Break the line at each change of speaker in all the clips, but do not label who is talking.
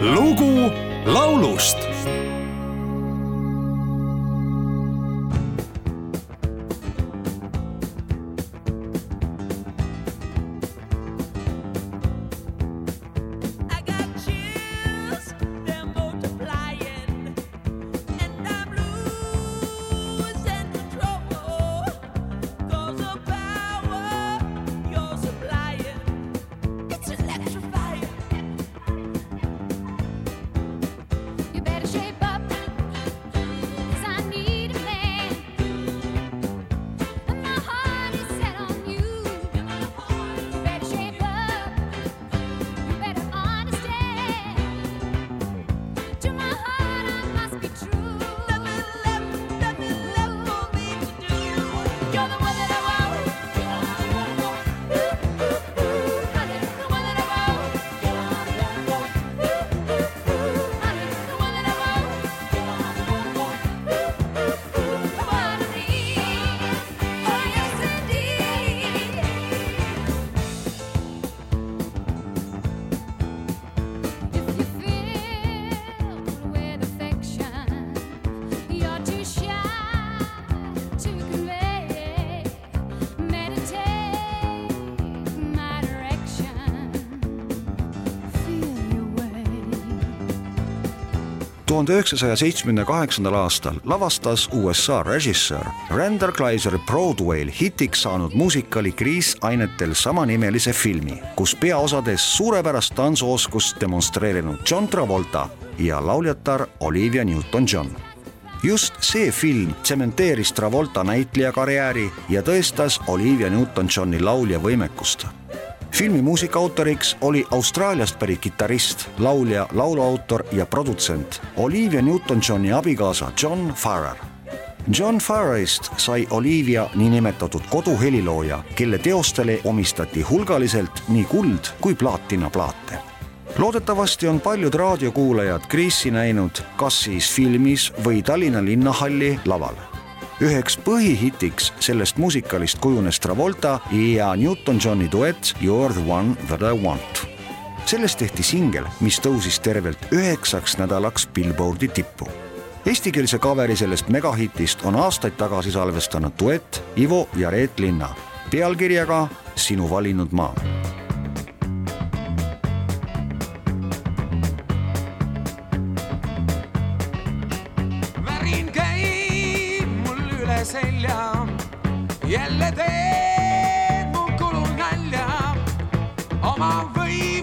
lugu laulust
tuhande üheksasaja seitsmekümne kaheksandal aastal lavastas USA režissöör Randall Kleiser Broadway'l hitiks saanud muusikali kriisainetel samanimelise filmi, kus peaosades suurepärast tantsuoskust demonstreerinud John Travolta ja lauljatar Olivia Newton-John just see film tsementeeris Travolta näitlejakarjääri ja tõestas Olivia Newton-Johni laulja võimekust. Filmi muusika autoriks oli Austraaliast pärit kitarrist, laulja, lauluautor ja produtsent Olivia Newton-Johni abikaasa John Farrar. John Farrarist sai Olivia niinimetatud koduhelilooja, kelle teostele omistati hulgaliselt nii kuld kui plaatinaplaate loodetavasti on paljud raadiokuulajad Kriisi näinud kas siis filmis või Tallinna Linnahalli laval. Üheks põhihitiks sellest muusikalist kujunes Travolta ja Newton-Johni duett You are the one that I want. sellest tehti singel, mis tõusis tervelt üheksaks nädalaks Billboardi tippu. Eestikeelse kaveri sellest megahitist on aastaid tagasi salvestanud duett Ivo ja Reet Linna pealkirjaga Sinu valinud maa
teed mu kulul nalja. oma võimu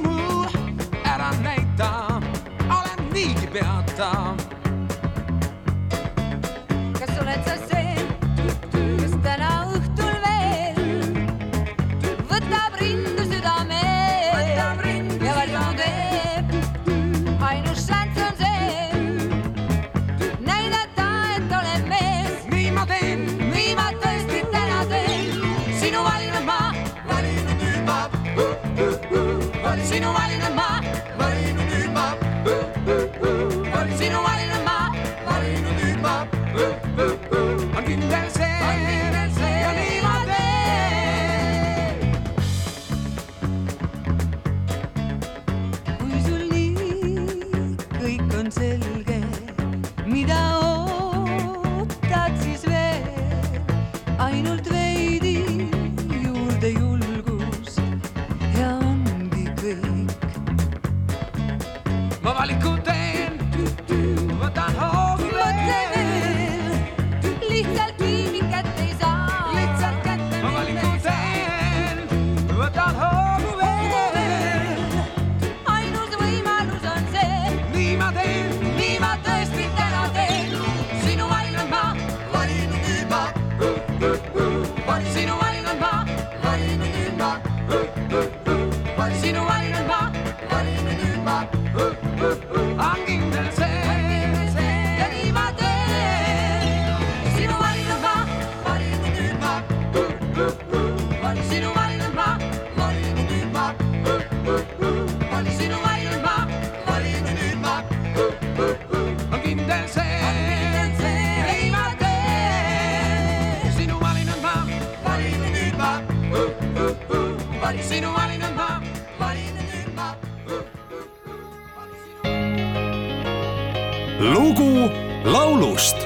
on selge, mida ootad siis veel? ainult veidi juurde julgus ja ongi kõik.
ma valiku teen, võtan hoogu
sinu valinud
lugu laulust